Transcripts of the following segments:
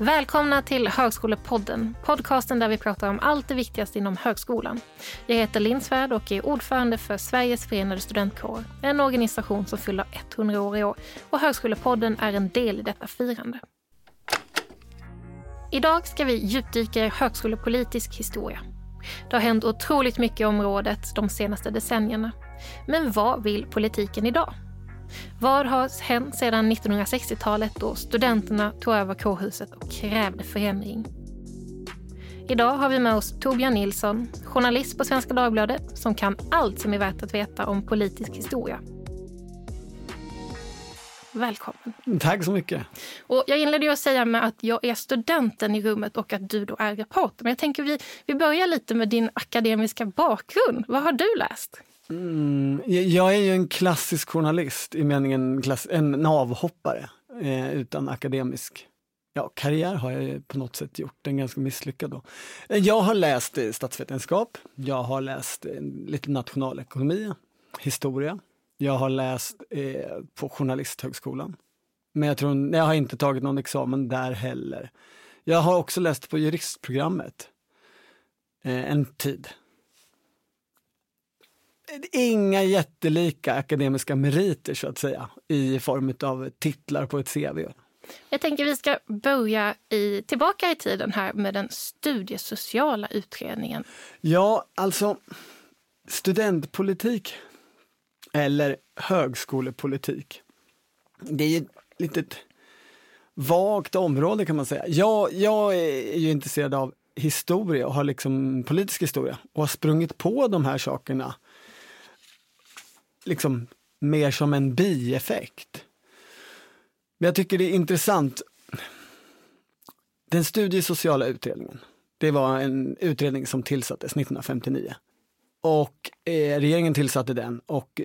Välkomna till Högskolepodden, podcasten där vi pratar om allt det viktigaste inom högskolan. Jag heter Linn Svärd och är ordförande för Sveriges förenade studentkårer, en organisation som fyller 100 år i år och Högskolepodden är en del i detta firande. Idag ska vi djupdyka i högskolepolitisk historia. Det har hänt otroligt mycket i området de senaste decennierna. Men vad vill politiken idag? Vad har hänt sedan 1960-talet då studenterna tog över kårhuset och krävde förändring? Idag har vi med oss Torbjörn Nilsson, journalist på Svenska Dagbladet som kan allt som är värt att veta om politisk historia. Välkommen. Tack så mycket. Och jag inledde ju att säga med att jag är studenten i rummet och att du då är reporter. Men jag tänker vi, vi börjar lite med din akademiska bakgrund. Vad har du läst? Mm, jag är ju en klassisk journalist i meningen klass, en avhoppare eh, utan akademisk ja, karriär har jag på något sätt gjort, en ganska misslyckad då. Eh, jag har läst eh, statsvetenskap, jag har läst eh, lite nationalekonomi, historia. Jag har läst eh, på Journalisthögskolan. Men jag, tror, jag har inte tagit någon examen där heller. Jag har också läst på juristprogrammet eh, en tid inga jättelika akademiska meriter så att säga i form av titlar på ett CV. Jag tänker vi ska börja i, tillbaka i tiden här med den studiesociala utredningen. Ja, alltså studentpolitik eller högskolepolitik. Det är ett litet vagt område kan man säga. Jag, jag är ju intresserad av historia och har liksom politisk historia och har sprungit på de här sakerna liksom mer som en bieffekt. Men jag tycker det är intressant. Den studiesociala utredningen, det var en utredning som tillsattes 1959. Och eh, regeringen tillsatte den och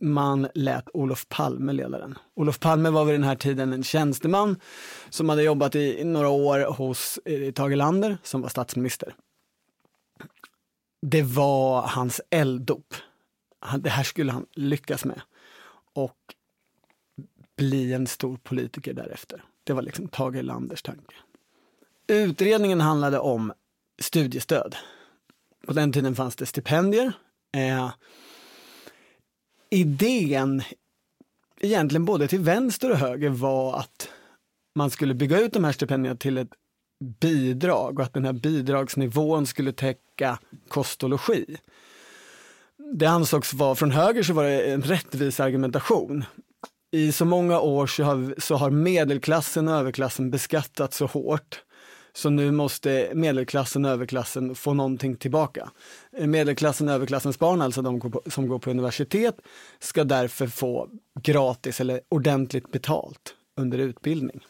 man lät Olof Palme leda den. Olof Palme var vid den här tiden en tjänsteman som hade jobbat i, några år hos eh, Tage Erlander som var statsminister. Det var hans elddop det här skulle han lyckas med. Och bli en stor politiker därefter. Det var liksom Tage Erlanders tanke. Utredningen handlade om studiestöd. På den tiden fanns det stipendier. Eh, idén, egentligen både till vänster och höger, var att man skulle bygga ut de här stipendierna till ett bidrag och att den här bidragsnivån skulle täcka kost och logi det ansågs vara, från höger så var det en rättvis argumentation. I så många år så har, så har medelklassen och överklassen beskattats så hårt så nu måste medelklassen och överklassen få någonting tillbaka. Medelklassen och överklassens barn, alltså de som går på universitet, ska därför få gratis eller ordentligt betalt under utbildning.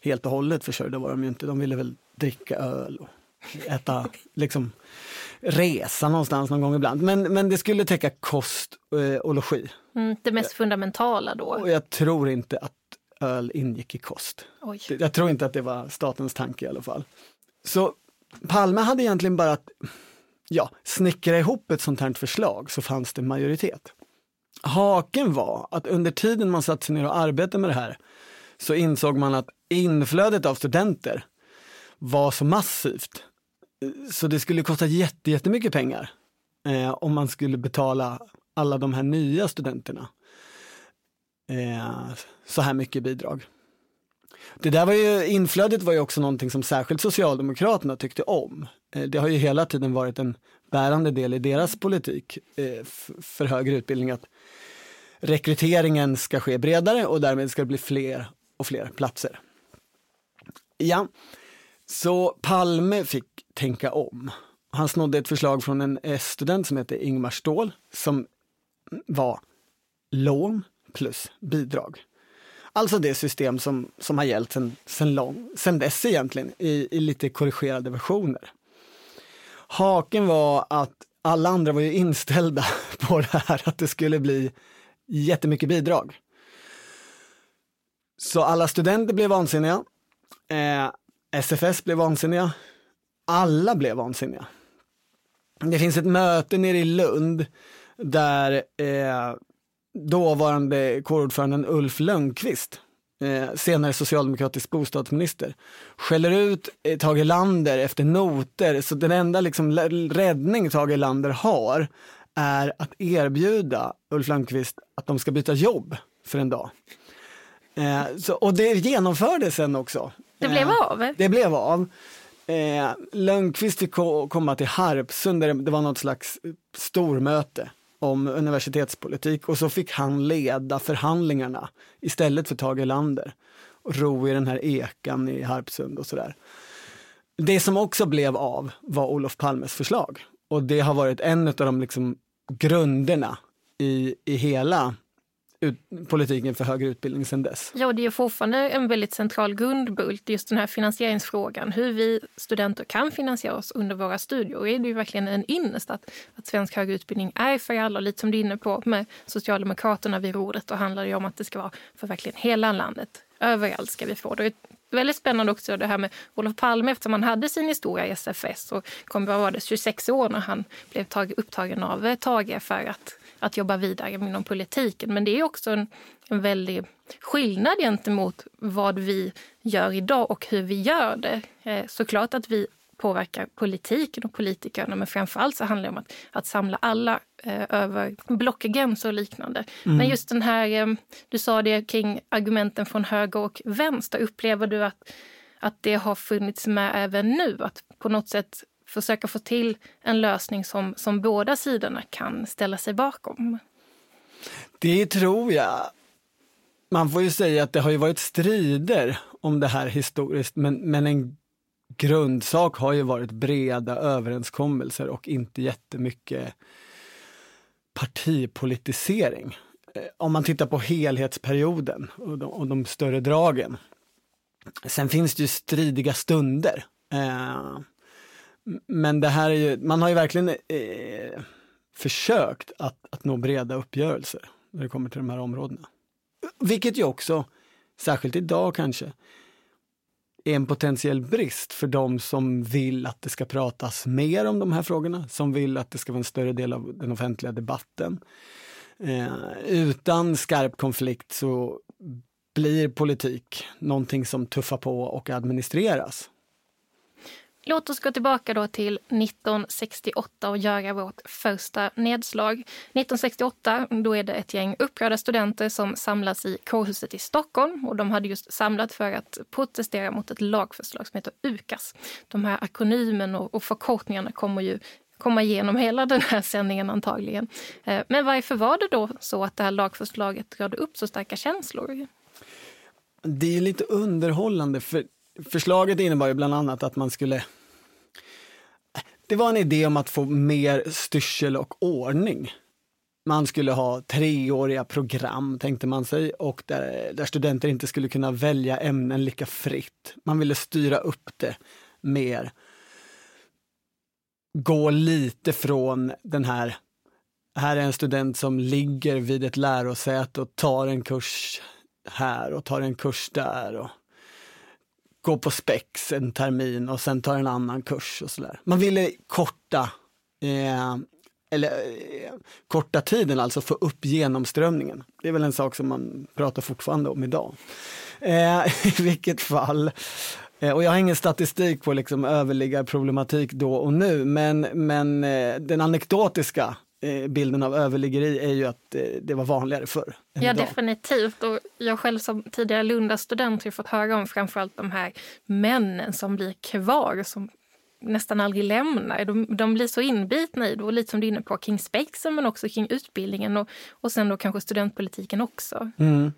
Helt och hållet försörjda var de ju inte, de ville väl dricka öl och äta liksom resa någonstans någon gång ibland. Men, men det skulle täcka kost eh, och logi. Mm, det mest fundamentala då? Och jag tror inte att öl ingick i kost. Oj. Jag tror inte att det var statens tanke i alla fall. Så Palme hade egentligen bara att ja, snickra ihop ett sånt här förslag så fanns det majoritet. Haken var att under tiden man satt sig ner och arbetade med det här så insåg man att inflödet av studenter var så massivt så det skulle kosta jättemycket pengar eh, om man skulle betala alla de här nya studenterna eh, så här mycket bidrag. Det där var ju, inflödet var ju också någonting som särskilt Socialdemokraterna tyckte om. Eh, det har ju hela tiden varit en bärande del i deras politik eh, för högre utbildning att rekryteringen ska ske bredare och därmed ska det bli fler och fler platser. Ja, så Palme fick tänka om. Han snodde ett förslag från en eh, S-student som hette Ingmar Ståhl som var lån plus bidrag. Alltså det system som, som har gällt sen, sen, lång, sen dess egentligen i, i lite korrigerade versioner. Haken var att alla andra var ju inställda på det här att det skulle bli jättemycket bidrag. Så alla studenter blev vansinniga. Eh, SFS blev vansinniga. Alla blev vansinniga. Det finns ett möte nere i Lund där eh, dåvarande kårordföranden Ulf Lönnqvist eh, senare socialdemokratisk bostadsminister, skäller ut eh, Tage Lander efter noter, så den enda liksom räddning Tage Lander har är att erbjuda Ulf Lönnqvist att de ska byta jobb för en dag. Eh, så, och det genomfördes sen också. Det blev eh, av? Det blev av. Eh, Lönnqvist fick komma till Harpsund där det var något slags stormöte om universitetspolitik och så fick han leda förhandlingarna istället för Tage Erlander och ro i den här ekan i Harpsund och sådär. Det som också blev av var Olof Palmes förslag och det har varit en av de liksom grunderna i, i hela ut, politiken för högre utbildning sedan dess. Ja, det är fortfarande en väldigt central grundbult, just den här finansieringsfrågan. Hur vi studenter kan finansiera oss under våra studier. Och är det ju verkligen en ynnest att, att svensk högre utbildning är för alla. Lite som du är inne på med Socialdemokraterna vid rådet, då handlar det om att det ska vara för verkligen hela landet. Överallt ska vi få det. Väldigt spännande också det här med Olof Palme eftersom han hade sin historia i SFS och kom var det 26 år när han blev tag, upptagen av eh, Tage för att att jobba vidare inom politiken. Men det är också en, en väldig skillnad gentemot vad vi gör idag och hur vi gör det. Eh, såklart att vi påverkar politiken och politikerna men framförallt så handlar det om att, att samla alla eh, över blockgränser och liknande. Mm. Men just den här, eh, du sa det kring argumenten från höger och vänster. Upplever du att, att det har funnits med även nu? Att på något sätt försöka få till en lösning som, som båda sidorna kan ställa sig bakom? Det tror jag. Man får ju säga att det har ju varit strider om det här historiskt, men, men en grundsak har ju varit breda överenskommelser och inte jättemycket partipolitisering. Eh, om man tittar på helhetsperioden och de, och de större dragen. Sen finns det ju stridiga stunder. Eh, men det här är ju, man har ju verkligen eh, försökt att, att nå breda uppgörelser när det kommer till de här områdena. Vilket ju också, särskilt idag kanske, är en potentiell brist för de som vill att det ska pratas mer om de här frågorna, som vill att det ska vara en större del av den offentliga debatten. Eh, utan skarp konflikt så blir politik någonting som tuffar på och administreras. Låt oss gå tillbaka då till 1968 och göra vårt första nedslag. 1968 då är det ett gäng upprörda studenter som samlas i kårhuset i Stockholm. Och de hade just samlat för att protestera mot ett lagförslag som heter UKAS. De här akronymen och förkortningarna kommer ju komma igenom hela den här sändningen antagligen. Eh, men varför var det då så att det här lagförslaget rörde upp så starka känslor? Det är lite underhållande för förslaget innebar ju bland annat att man skulle det var en idé om att få mer styrsel och ordning. Man skulle ha treåriga program tänkte man sig och där, där studenter inte skulle kunna välja ämnen lika fritt. Man ville styra upp det mer. Gå lite från den här, här är en student som ligger vid ett lärosäte och tar en kurs här och tar en kurs där. Och gå på spex en termin och sen ta en annan kurs och sådär. Man ville korta, eh, eller eh, korta tiden, alltså få upp genomströmningen. Det är väl en sak som man pratar fortfarande om idag. Eh, I vilket fall, eh, och jag har ingen statistik på liksom överliggarproblematik då och nu, men, men eh, den anekdotiska bilden av överliggeri är ju att eh, det var vanligare förr. Ja, idag. definitivt. Och jag själv som tidigare Lunda-student har fått höra om framförallt de här männen som blir kvar, som nästan aldrig lämnar. De, de blir så inbitna i det, och lite som du är inne på, kring spexen men också kring utbildningen och, och sen då kanske studentpolitiken också. Mm.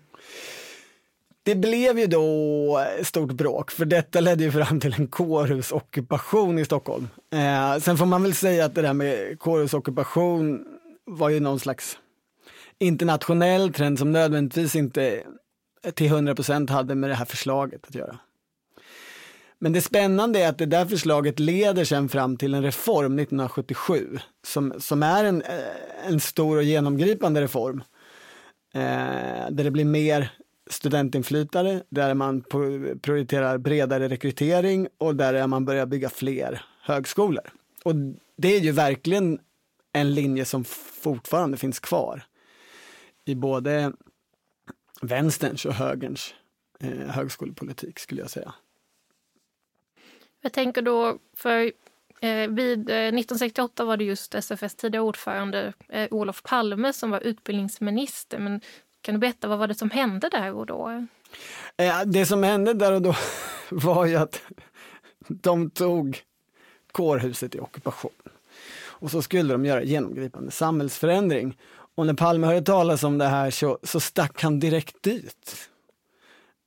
Det blev ju då eh, stort bråk, för detta ledde ju fram till en kårhusockupation i Stockholm. Eh, sen får man väl säga att det där med kårhusockupation var ju någon slags internationell trend som nödvändigtvis inte till 100 procent hade med det här förslaget att göra. Men det spännande är att det där förslaget leder sen fram till en reform 1977 som, som är en, eh, en stor och genomgripande reform. Eh, där det blir mer studentinflytande, där man prioriterar bredare rekrytering och där man börjar bygga fler högskolor. Och det är ju verkligen en linje som fortfarande finns kvar i både vänsterns och högerns eh, högskolepolitik skulle jag säga. Jag tänker då, för eh, vid eh, 1968 var det just SFS tidigare ordförande eh, Olof Palme som var utbildningsminister. Men kan du berätta vad var det som hände där och då? Eh, det som hände där och då var ju att de tog kårhuset i ockupation. Och så skulle de göra genomgripande samhällsförändring. Och när Palme hörde talas om det här så, så stack han direkt dit.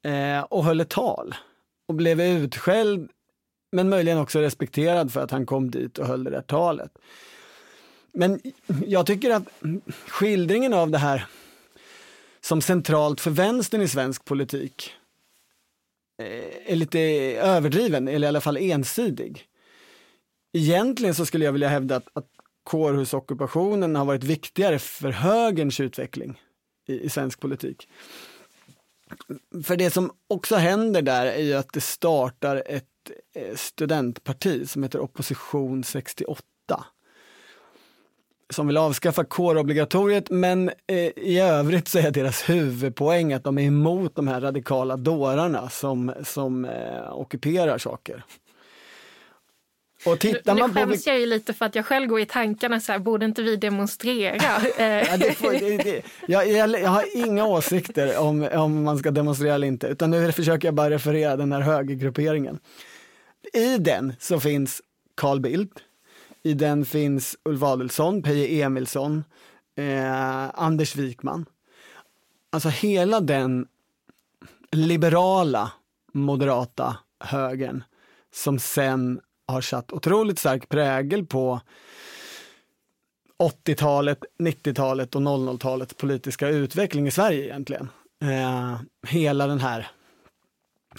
Eh, och höll ett tal. Och blev utskälld, men möjligen också respekterad för att han kom dit och höll det där talet. Men jag tycker att skildringen av det här som centralt för vänstern i svensk politik eh, är lite överdriven, eller i alla fall ensidig. Egentligen så skulle jag vilja hävda att, att kårhusockupationen har varit viktigare för högerns utveckling i, i svensk politik. För det som också händer där är ju att det startar ett eh, studentparti som heter Opposition 68 som vill avskaffa kårobligatoriet men eh, i övrigt så är deras huvudpoäng att de är emot de här radikala dårarna som, som eh, ockuperar saker. Och tittar man nu skäms på... jag ju lite för att jag själv går i tankarna så här, borde inte vi demonstrera? ja, det får, det, det, jag, jag, jag, har inga åsikter om, om man ska demonstrera eller inte, utan nu försöker jag bara referera den här högergrupperingen. I den så finns Carl Bildt, i den finns Ulf Adelsohn, Peje Emilsson, eh, Anders Wikman. Alltså hela den liberala moderata högern som sen har satt otroligt stark prägel på 80-talet, 90-talet och 00-talets politiska utveckling i Sverige egentligen. Eh, hela den här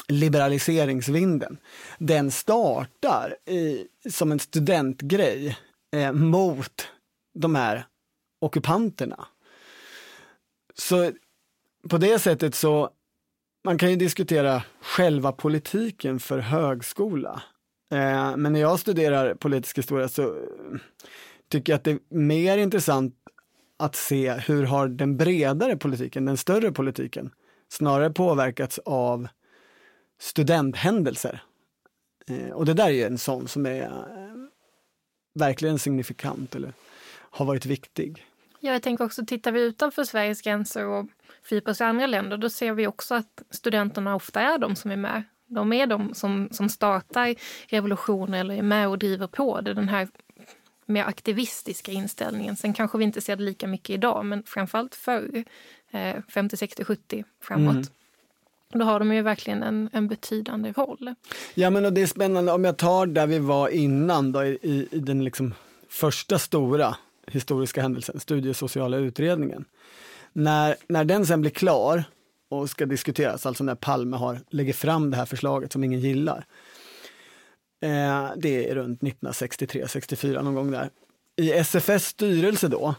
liberaliseringsvinden, den startar i, som en studentgrej eh, mot de här ockupanterna. Så på det sättet så, man kan ju diskutera själva politiken för högskola. Eh, men när jag studerar politisk historia så eh, tycker jag att det är mer intressant att se hur har den bredare politiken, den större politiken, snarare påverkats av studenthändelser. Eh, och det där är en sån som är eh, verkligen signifikant eller har varit viktig. Ja, jag tänker också, tittar vi utanför Sveriges gränser och fördjupar oss i andra länder, då ser vi också att studenterna ofta är de som är med. De är de som, som startar revolutioner eller är med och driver på det. Den här mer aktivistiska inställningen. Sen kanske vi inte ser det lika mycket idag, men framförallt förr, eh, 50, 60, 70 framåt. Mm. Då har de ju verkligen en, en betydande roll. Ja men och det är spännande, om jag tar där vi var innan då, i, i den liksom första stora historiska händelsen, studiesociala utredningen. När, när den sen blir klar och ska diskuteras, alltså när Palme har, lägger fram det här förslaget som ingen gillar. Eh, det är runt 1963-64 någon gång där. I SFS styrelse då,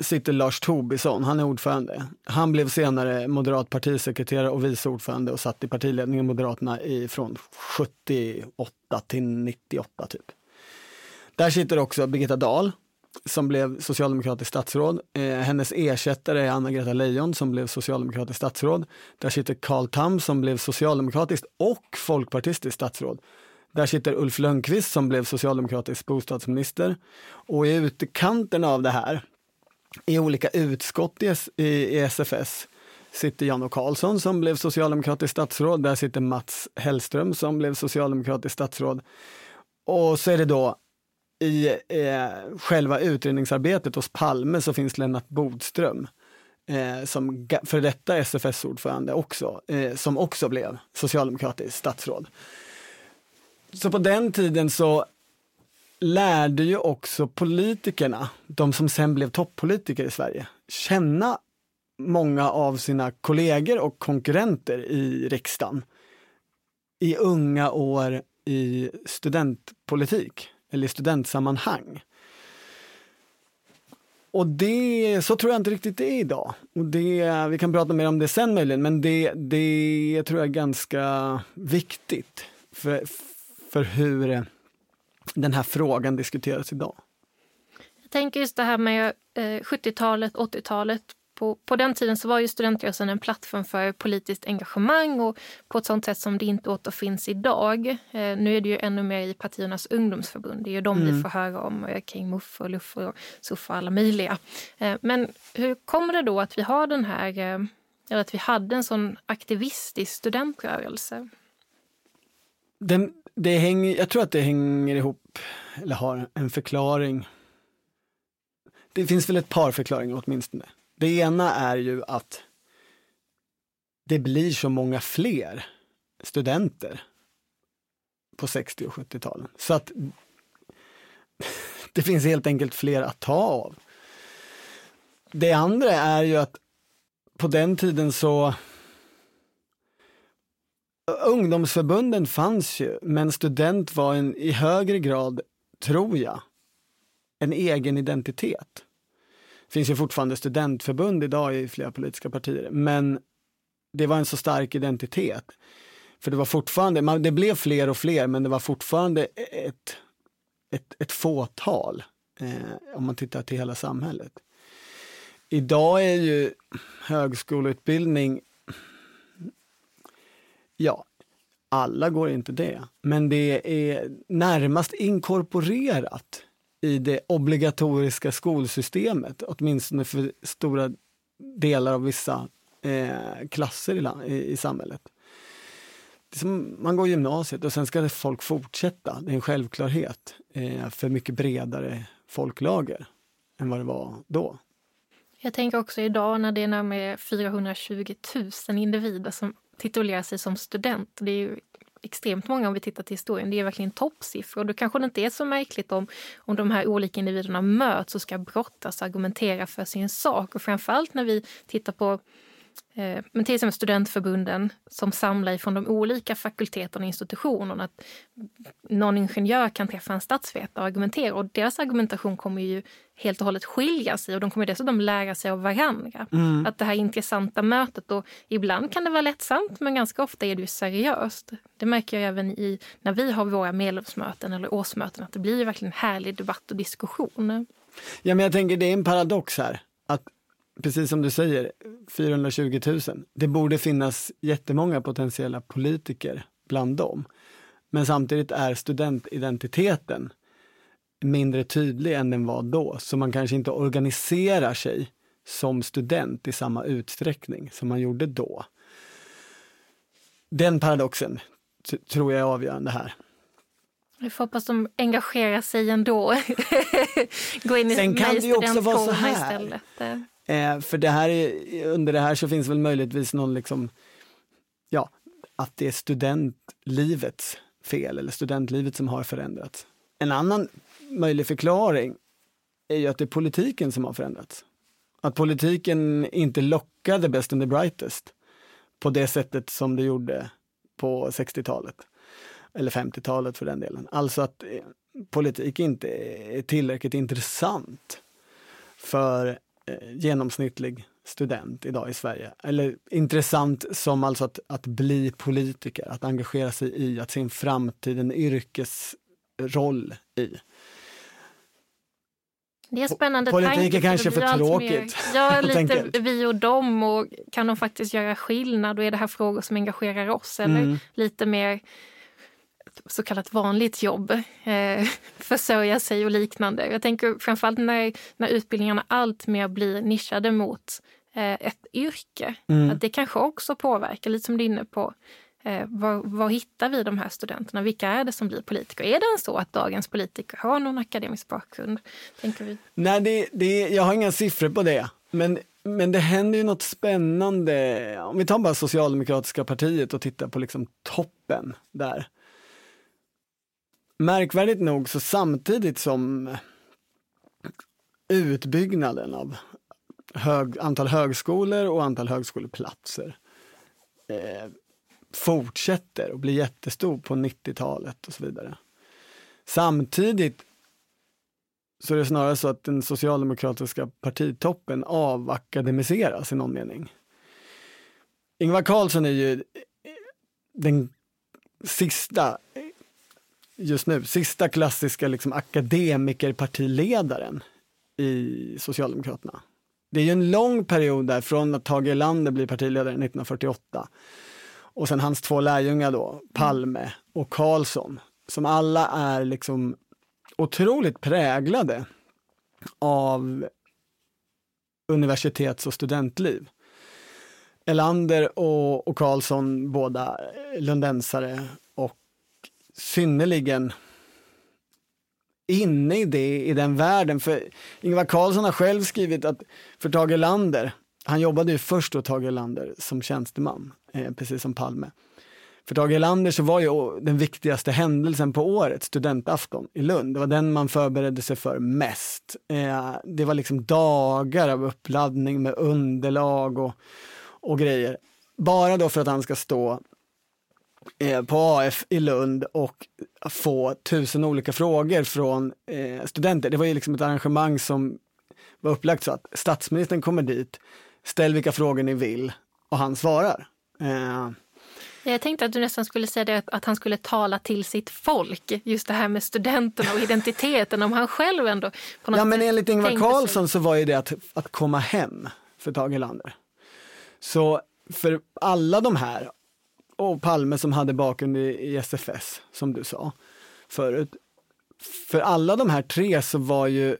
sitter Lars Tobisson, han är ordförande. Han blev senare moderat partisekreterare och vice ordförande och satt i partiledningen Moderaterna i, från 78 till 98 typ. Där sitter också Birgitta Dahl som blev socialdemokratisk statsråd. Eh, hennes ersättare är Anna-Greta Leijon som blev socialdemokratisk statsråd. Där sitter Carl Tham som blev socialdemokratiskt och folkpartistiskt statsråd. Där sitter Ulf Lönnqvist som blev socialdemokratisk bostadsminister. Och i utkanten av det här i olika utskott i, i, SFS sitter Jan O Karlsson som blev socialdemokratisk statsråd. Där sitter Mats Hellström som blev socialdemokratisk statsråd. Och så är det då i eh, själva utredningsarbetet hos Palme så finns Lennart Bodström eh, som för detta SFS-ordförande också, eh, som också blev socialdemokratisk statsråd. Så på den tiden så lärde ju också politikerna, de som sen blev toppolitiker i Sverige, känna många av sina kollegor och konkurrenter i riksdagen i unga år i studentpolitik eller i studentsammanhang. Och det, så tror jag inte riktigt det är idag. Och det, vi kan prata mer om det sen möjligen, men det, det tror jag är ganska viktigt för, för hur den här frågan diskuteras idag? Jag tänker just det här med eh, 70-talet, 80-talet. På, på den tiden så var ju studentrörelsen en plattform för politiskt engagemang och på ett sånt sätt som det inte återfinns idag. Eh, nu är det ju ännu mer i partiernas ungdomsförbund. Det är ju de mm. vi får höra om eh, kring Muffe och Luffe och Suffa och alla möjliga. Eh, men hur kommer det då att vi har den här, eh, eller att vi hade en sån aktivistisk studentrörelse? Den, det hänger, jag tror att det hänger ihop, eller har en förklaring. Det finns väl ett par förklaringar åtminstone. Det ena är ju att det blir så många fler studenter på 60 och 70-talen. Så att det finns helt enkelt fler att ta av. Det andra är ju att på den tiden så Ungdomsförbunden fanns ju, men student var en, i högre grad, tror jag, en egen identitet. Det finns ju fortfarande studentförbund idag i flera politiska partier, men det var en så stark identitet. För det var fortfarande, man, det blev fler och fler, men det var fortfarande ett, ett, ett fåtal, eh, om man tittar till hela samhället. Idag är ju högskoleutbildning Ja, alla går inte det, men det är närmast inkorporerat i det obligatoriska skolsystemet, åtminstone för stora delar av vissa eh, klasser i, i, i samhället. Som, man går gymnasiet och sen ska folk fortsätta, det är en självklarhet eh, för mycket bredare folklager än vad det var då. Jag tänker också idag när det är närmare 420 000 individer som titulerar sig som student. Det är ju extremt många om vi tittar till historien. Det är verkligen toppsiffror. Då kanske det inte är så märkligt om, om de här olika individerna möts och ska brottas och argumentera för sin sak. Och framförallt när vi tittar på men till exempel studentförbunden som samlar från de olika fakulteterna och institutionerna. Att någon ingenjör kan träffa en statsvetare och argumentera och deras argumentation kommer ju helt och hållet skilja sig och de kommer dessutom lära sig av varandra. Mm. Att det här intressanta mötet och ibland kan det vara lättsamt men ganska ofta är det ju seriöst. Det märker jag även i när vi har våra medlemsmöten eller årsmöten att det blir verkligen härlig debatt och diskussion. Ja men jag tänker det är en paradox här precis som du säger, 420 000. Det borde finnas jättemånga potentiella politiker bland dem. Men samtidigt är studentidentiteten mindre tydlig än den var då, så man kanske inte organiserar sig som student i samma utsträckning som man gjorde då. Den paradoxen tror jag är avgörande här. Vi får hoppas de engagerar sig ändå. Gå in i Sen kan det ju också vara så här. Istället. Eh, för det här är, under det här så finns väl möjligtvis någon liksom, ja, att det är studentlivets fel eller studentlivet som har förändrats. En annan möjlig förklaring är ju att det är politiken som har förändrats. Att politiken inte lockade best and the brightest på det sättet som det gjorde på 60-talet. Eller 50-talet för den delen. Alltså att eh, politik inte är tillräckligt intressant för genomsnittlig student idag i Sverige. Eller intressant som alltså att, att bli politiker, att engagera sig i, att se en framtid, en yrkesroll i. Det är spännande Politik tanke, är kanske för tråkigt. Mer, ja, lite vi och dem och kan de faktiskt göra skillnad och är det här frågor som engagerar oss eller mm. lite mer så kallat vanligt jobb, eh, försörja sig och liknande. Jag tänker framförallt när, när utbildningarna allt mer blir nischade mot eh, ett yrke. Mm. Att det kanske också påverkar, lite som du är inne på. Eh, var, var, hittar vi de här studenterna? Vilka är det som blir politiker? Är det så att dagens politiker har någon akademisk bakgrund? Tänker vi? Nej, det, det, jag har inga siffror på det. Men, men det händer ju något spännande. Om vi tar bara Socialdemokratiska partiet och tittar på liksom toppen där Märkvärdigt nog så samtidigt som utbyggnaden av hög, antal högskolor och antal högskoleplatser eh, fortsätter och blir jättestor på 90-talet och så vidare. Samtidigt så är det snarare så att den socialdemokratiska partitoppen avakademiseras i någon mening. Ingvar Carlsson är ju den sista just nu, sista klassiska liksom, akademikerpartiledaren i Socialdemokraterna. det är ju en lång period där från att Tage Erlander blir partiledare 1948 och sen hans två lärjungar då, Palme och Karlsson, som alla är liksom otroligt präglade av universitets och studentliv. Elander och, och Karlsson, båda lundensare synnerligen inne i det, i den världen. För Ingvar Carlsson har själv skrivit att för Tage Erlander, han jobbade ju först då Tage Erlander som tjänsteman, eh, precis som Palme. För Tage Erlander så var ju den viktigaste händelsen på året studentafton i Lund. Det var den man förberedde sig för mest. Eh, det var liksom dagar av uppladdning med underlag och, och grejer. Bara då för att han ska stå på AF i Lund och få tusen olika frågor från eh, studenter. Det var ju liksom ett arrangemang som var upplagt så att statsministern kommer dit, ställ vilka frågor ni vill och han svarar. Eh, jag tänkte att du nästan skulle säga det, att han skulle tala till sitt folk. Just det här med studenterna och identiteten, om han själv ändå på något Ja men enligt Ingvar Carlsson så var ju det att, att komma hem för Tage Erlander. Så för alla de här, och Palme som hade bakgrund i, i SFS, som du sa förut. För alla de här tre så var ju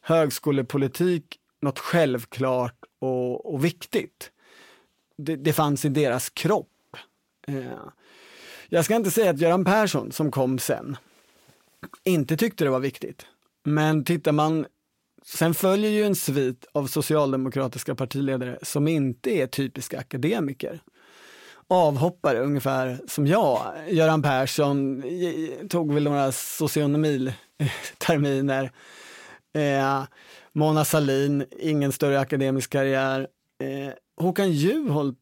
högskolepolitik något självklart och, och viktigt. Det, det fanns i deras kropp Eh, jag ska inte säga att Göran Persson, som kom sen, inte tyckte det var viktigt. Men tittar man, sen följer ju en svit av socialdemokratiska partiledare som inte är typiska akademiker. Avhoppare ungefär som jag. Göran Persson tog väl några socionomiterminer. Eh, Mona Salin, ingen större akademisk karriär. Eh, Håkan Juholt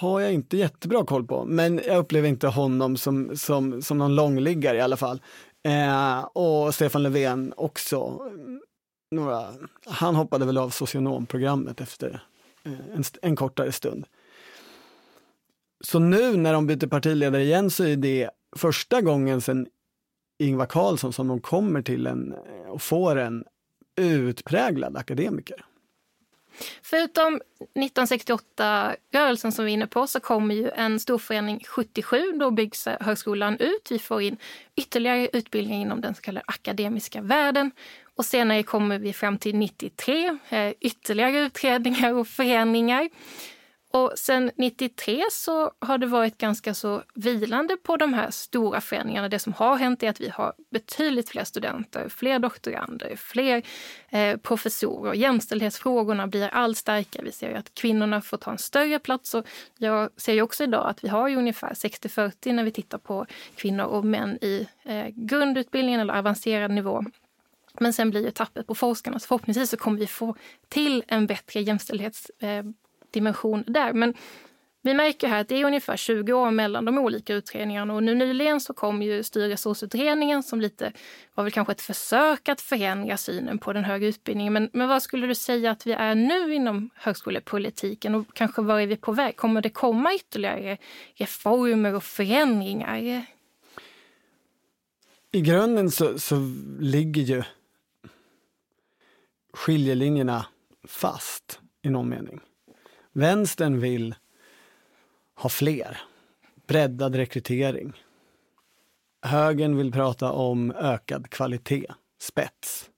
har jag inte jättebra koll på, men jag upplever inte honom som, som, som någon långliggare i alla fall. Eh, och Stefan Löfven också. Några, han hoppade väl av socionomprogrammet efter eh, en, en kortare stund. Så nu när de byter partiledare igen så är det första gången sedan Ingvar Carlsson som de kommer till en eh, och får en utpräglad akademiker. Förutom 1968-rörelsen som vi är inne på så kommer ju en storförening 77. Då byggs eh, högskolan ut. Vi får in ytterligare utbildning inom den så kallade akademiska världen. Och senare kommer vi fram till 93, eh, ytterligare utredningar och förändringar. Och sen 93 så har det varit ganska så vilande på de här stora förändringarna. Det som har hänt är att vi har betydligt fler studenter, fler doktorander, fler eh, professorer. Jämställdhetsfrågorna blir allt starkare. Vi ser att kvinnorna får ta en större plats. Och jag ser ju också idag att vi har ungefär 60-40 när vi tittar på kvinnor och män i eh, grundutbildningen eller avancerad nivå. Men sen blir ju tappet på forskarna. Så förhoppningsvis så kommer vi få till en bättre jämställdhets eh, dimension där. Men vi märker här att det är ungefär 20 år mellan de olika utredningarna och nu nyligen så kom ju styrresursutredningen som lite var väl kanske ett försök att förändra synen på den högre utbildningen. Men, men vad skulle du säga att vi är nu inom högskolepolitiken och kanske var är vi på väg? Kommer det komma ytterligare reformer och förändringar? I grunden så, så ligger ju skiljelinjerna fast i någon mening. Vänstern vill ha fler, breddad rekrytering. Högern vill prata om ökad kvalitet, spets.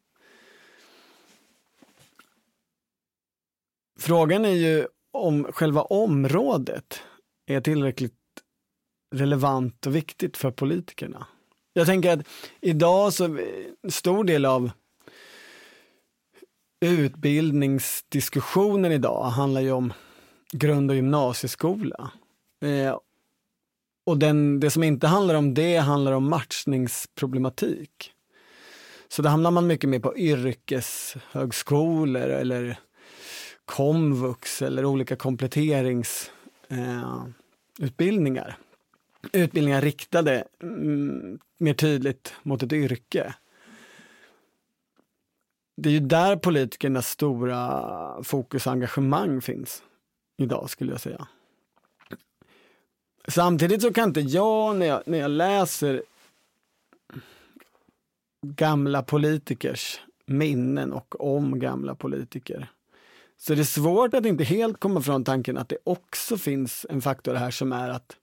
Frågan är ju om själva området är tillräckligt relevant och viktigt för politikerna. Jag tänker att idag så en stor del av utbildningsdiskussionen idag handlar ju om grund och gymnasieskola. Eh, och den, det som inte handlar om det handlar om matchningsproblematik. Så då hamnar man mycket mer på yrkeshögskolor eller komvux eller olika kompletteringsutbildningar. Eh, utbildningar riktade mm, mer tydligt mot ett yrke. Det är ju där politikernas stora fokus och engagemang finns idag skulle jag säga. Samtidigt så kan inte jag när jag, när jag läser gamla politikers minnen och om gamla politiker Så det är svårt att inte helt komma från tanken att det också finns en faktor här som är att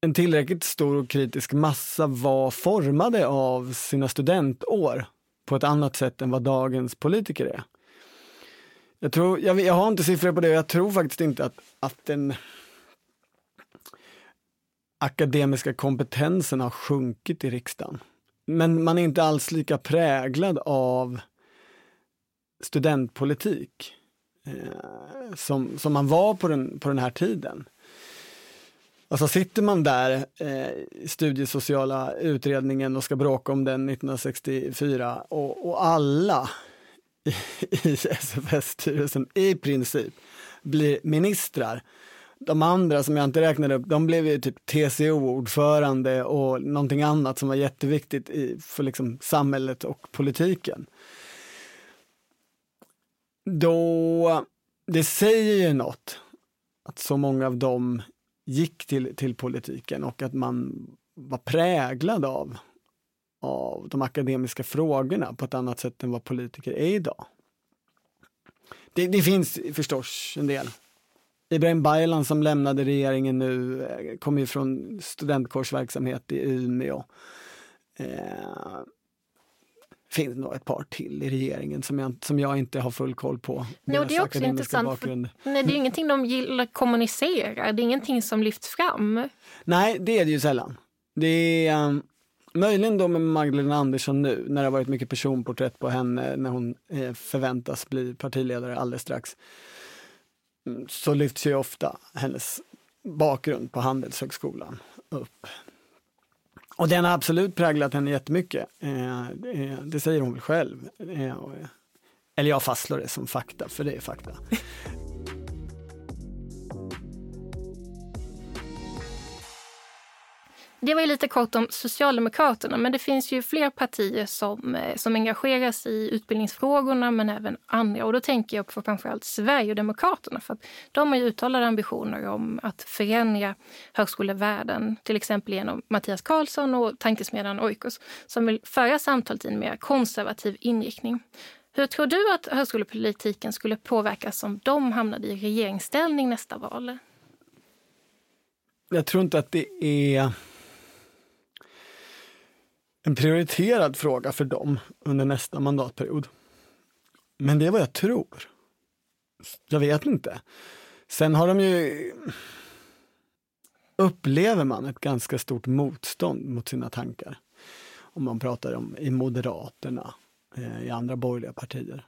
en tillräckligt stor och kritisk massa var formade av sina studentår på ett annat sätt än vad dagens politiker är. Jag, tror, jag, jag har inte siffror på det, jag tror faktiskt inte att, att den akademiska kompetensen har sjunkit i riksdagen. Men man är inte alls lika präglad av studentpolitik eh, som, som man var på den, på den här tiden. Alltså sitter man där eh, i studiesociala utredningen och ska bråka om den 1964 och, och alla i, i SFS-styrelsen i princip blir ministrar. De andra som jag inte räknade upp, de blev ju typ TCO-ordförande och någonting annat som var jätteviktigt i, för liksom samhället och politiken. Då, det säger ju något att så många av dem gick till, till politiken och att man var präglad av, av de akademiska frågorna på ett annat sätt än vad politiker är idag. Det, det finns förstås en del. Ibrahim Baylan som lämnade regeringen nu eh, kommer ju från studentkårsverksamhet i Umeå. Eh, finns nog ett par till i regeringen som jag, som jag inte har full koll på. No, det är också intressant. För, nej, det är ingenting de gillar att kommunicera. Det är ingenting som lyfts fram. Nej, det är det ju sällan. Det är um, möjligen då med Magdalena Andersson nu när det har varit mycket personporträtt på henne när hon eh, förväntas bli partiledare alldeles strax. Mm, så lyfts ju ofta hennes bakgrund på Handelshögskolan upp. Och den har absolut präglat henne jättemycket. Eh, eh, det säger hon väl själv. Eller jag fastslår det som fakta, för det är fakta. Det var ju lite kort om Socialdemokraterna, men det finns ju fler partier som, eh, som engagerar sig i utbildningsfrågorna, men även andra. Och då tänker jag på framförallt Sverigedemokraterna, för att de har ju uttalade ambitioner om att förändra högskolevärlden, till exempel genom Mattias Karlsson och tankesmedjan Oikos, som vill föra samtalet i en mer konservativ inriktning. Hur tror du att högskolepolitiken skulle påverkas om de hamnade i regeringsställning nästa val? Jag tror inte att det är en prioriterad fråga för dem under nästa mandatperiod. Men det är vad jag tror. Jag vet inte. Sen har de ju upplever man ett ganska stort motstånd mot sina tankar. Om man pratar om i Moderaterna, eh, i andra borgerliga partier.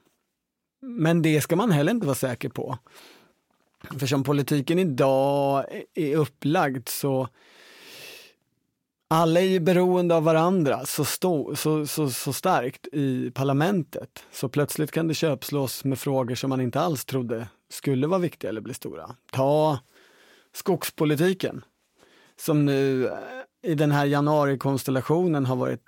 Men det ska man heller inte vara säker på. För som politiken idag är upplagd så alla är ju beroende av varandra så, stå, så, så, så starkt i parlamentet. Så plötsligt kan det köpslås med frågor som man inte alls trodde skulle vara viktiga eller bli stora. Ta skogspolitiken som nu eh, i den här januarikonstellationen har varit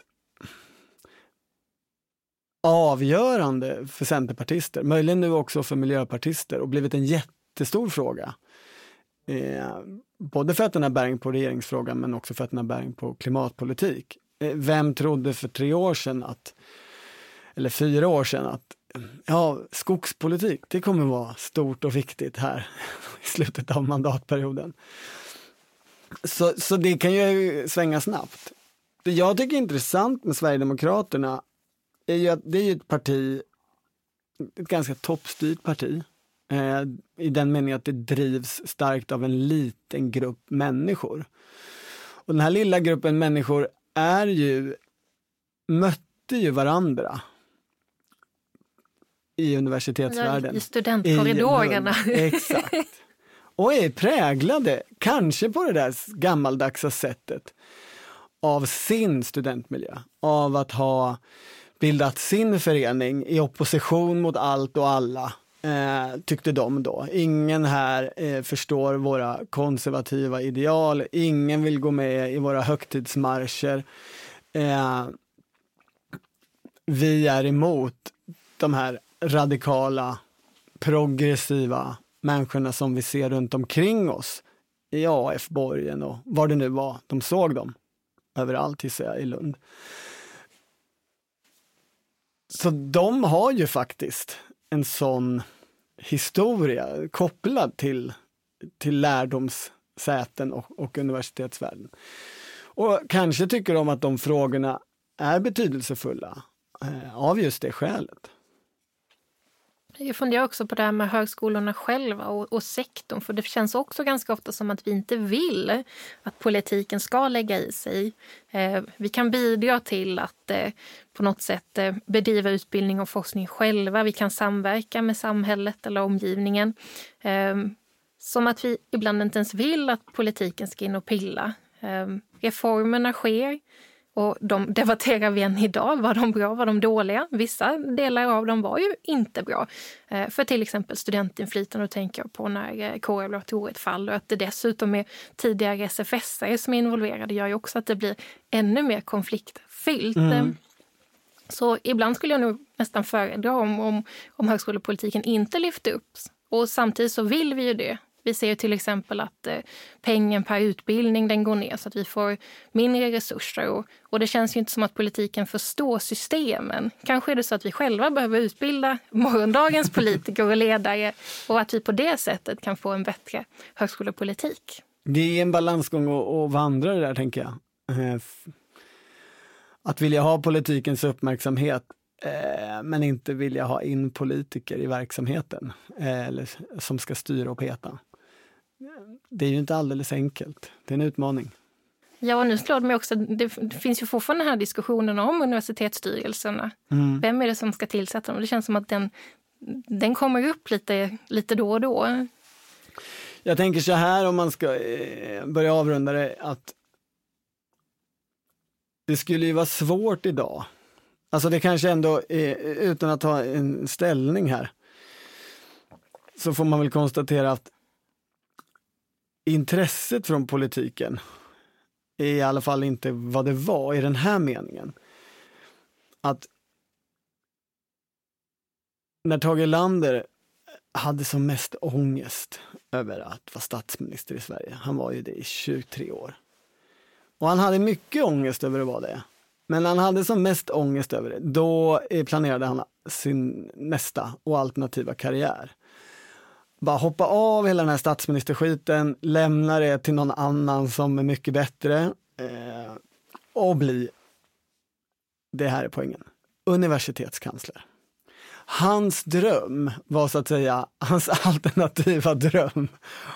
avgörande för centerpartister, möjligen nu också för miljöpartister och blivit en jättestor fråga. Eh, både för att den har bäring på regeringsfrågan men också för att den har bäring på klimatpolitik. Eh, vem trodde för tre år sedan att, eller fyra år sedan att ja, skogspolitik, det kommer vara stort och viktigt här i slutet av mandatperioden. Så, så det kan ju svänga snabbt. Det jag tycker är intressant med Sverigedemokraterna är ju att det är ett parti, ett ganska toppstyrt parti i den meningen att det drivs starkt av en liten grupp människor. Och den här lilla gruppen människor är ju, mötte ju varandra i universitetsvärlden. I studentkorridorerna. I, exakt. Och är präglade, kanske på det där gammaldagsa sättet, av sin studentmiljö. Av att ha bildat sin förening i opposition mot allt och alla eh, tyckte de då. Ingen här eh, förstår våra konservativa ideal, ingen vill gå med i våra högtidsmarscher. Eh, vi är emot de här radikala, progressiva människorna som vi ser runt omkring oss i AF-borgen och var det nu var. De såg dem överallt, gissar jag, i Lund. Så de har ju faktiskt en sån historia kopplad till, till lärdomssäten och, och universitetsvärlden. Och kanske tycker de att de frågorna är betydelsefulla eh, av just det skälet. Jag funderar också på det här med högskolorna själva och, och, sektorn. För det känns också ganska ofta som att vi inte vill att politiken ska lägga i sig. Eh, vi kan bidra till att eh, på något sätt eh, bedriva utbildning och forskning själva. Vi kan samverka med samhället eller omgivningen. Eh, som att vi ibland inte ens vill att politiken ska in och pilla. Eh, reformerna sker. Och de debatterar vi än idag. Var de bra? Var de dåliga? Vissa delar av dem var ju inte bra. Eh, för till exempel studentinflytande, och tänker jag på när eh, kårobligatoriet faller. Och att det dessutom är tidigare SFSare som är involverade gör ju också att det blir ännu mer konfliktfyllt. Mm. Eh, så ibland skulle jag nog nästan föredra om, om, om högskolepolitiken inte lyfte upp. Och samtidigt så vill vi ju det. Vi ser till exempel att eh, pengen per utbildning den går ner så att vi får mindre resurser. Och, och det känns ju inte som att politiken förstår systemen. Kanske är det så att vi själva behöver utbilda morgondagens politiker och ledare och att vi på det sättet kan få en bättre högskolepolitik. Det är en balansgång att vandra det där, tänker jag. Eh, att vilja ha politikens uppmärksamhet eh, men inte vilja ha in politiker i verksamheten eller som ska styra och peta det är ju inte alldeles enkelt. Det är en utmaning. Ja, och nu slår det mig också, det finns ju fortfarande den här diskussionen om universitetsstyrelserna. Mm. Vem är det som ska tillsätta dem? Det känns som att den, den kommer upp lite, lite då och då. Jag tänker så här om man ska eh, börja avrunda det, att det skulle ju vara svårt idag. Alltså det kanske ändå, är, utan att ta en ställning här, så får man väl konstatera att intresset från politiken är i alla fall inte vad det var i den här meningen. Att när Tage Erlander hade som mest ångest över att vara statsminister i Sverige, han var ju det i 23 år. Och han hade mycket ångest över att vara det. Men när han hade som mest ångest över det, då eh, planerade han sin nästa och alternativa karriär bara hoppa av hela den här statsministerskiten, lämna det till någon annan som är mycket bättre eh, och bli, det här är poängen, universitetskansler. Hans dröm var så att säga hans alternativa dröm.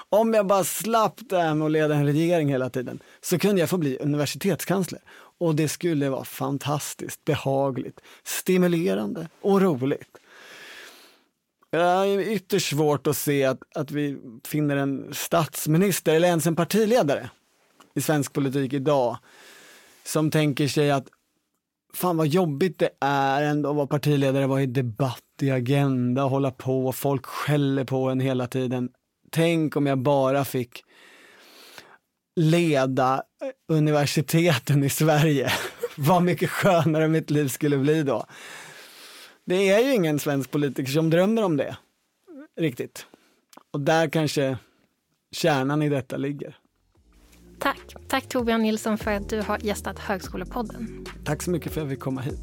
Om jag bara slapp det här med att leda en regering hela tiden så kunde jag få bli universitetskansler. Och det skulle vara fantastiskt, behagligt, stimulerande och roligt. Det är ytterst svårt att se att, att vi finner en statsminister eller ens en partiledare i svensk politik idag som tänker sig att fan vad jobbigt det är ändå att vara partiledare, vara i debatt, i agenda, hålla på, folk skäller på en hela tiden. Tänk om jag bara fick leda universiteten i Sverige. vad mycket skönare mitt liv skulle bli då det är ju ingen svensk politiker som drömmer om det riktigt. Och där kanske kärnan i detta ligger. Tack. Tack Torbjörn Nilsson för att du har gästat Högskolepodden. Tack så mycket för att jag fick komma hit.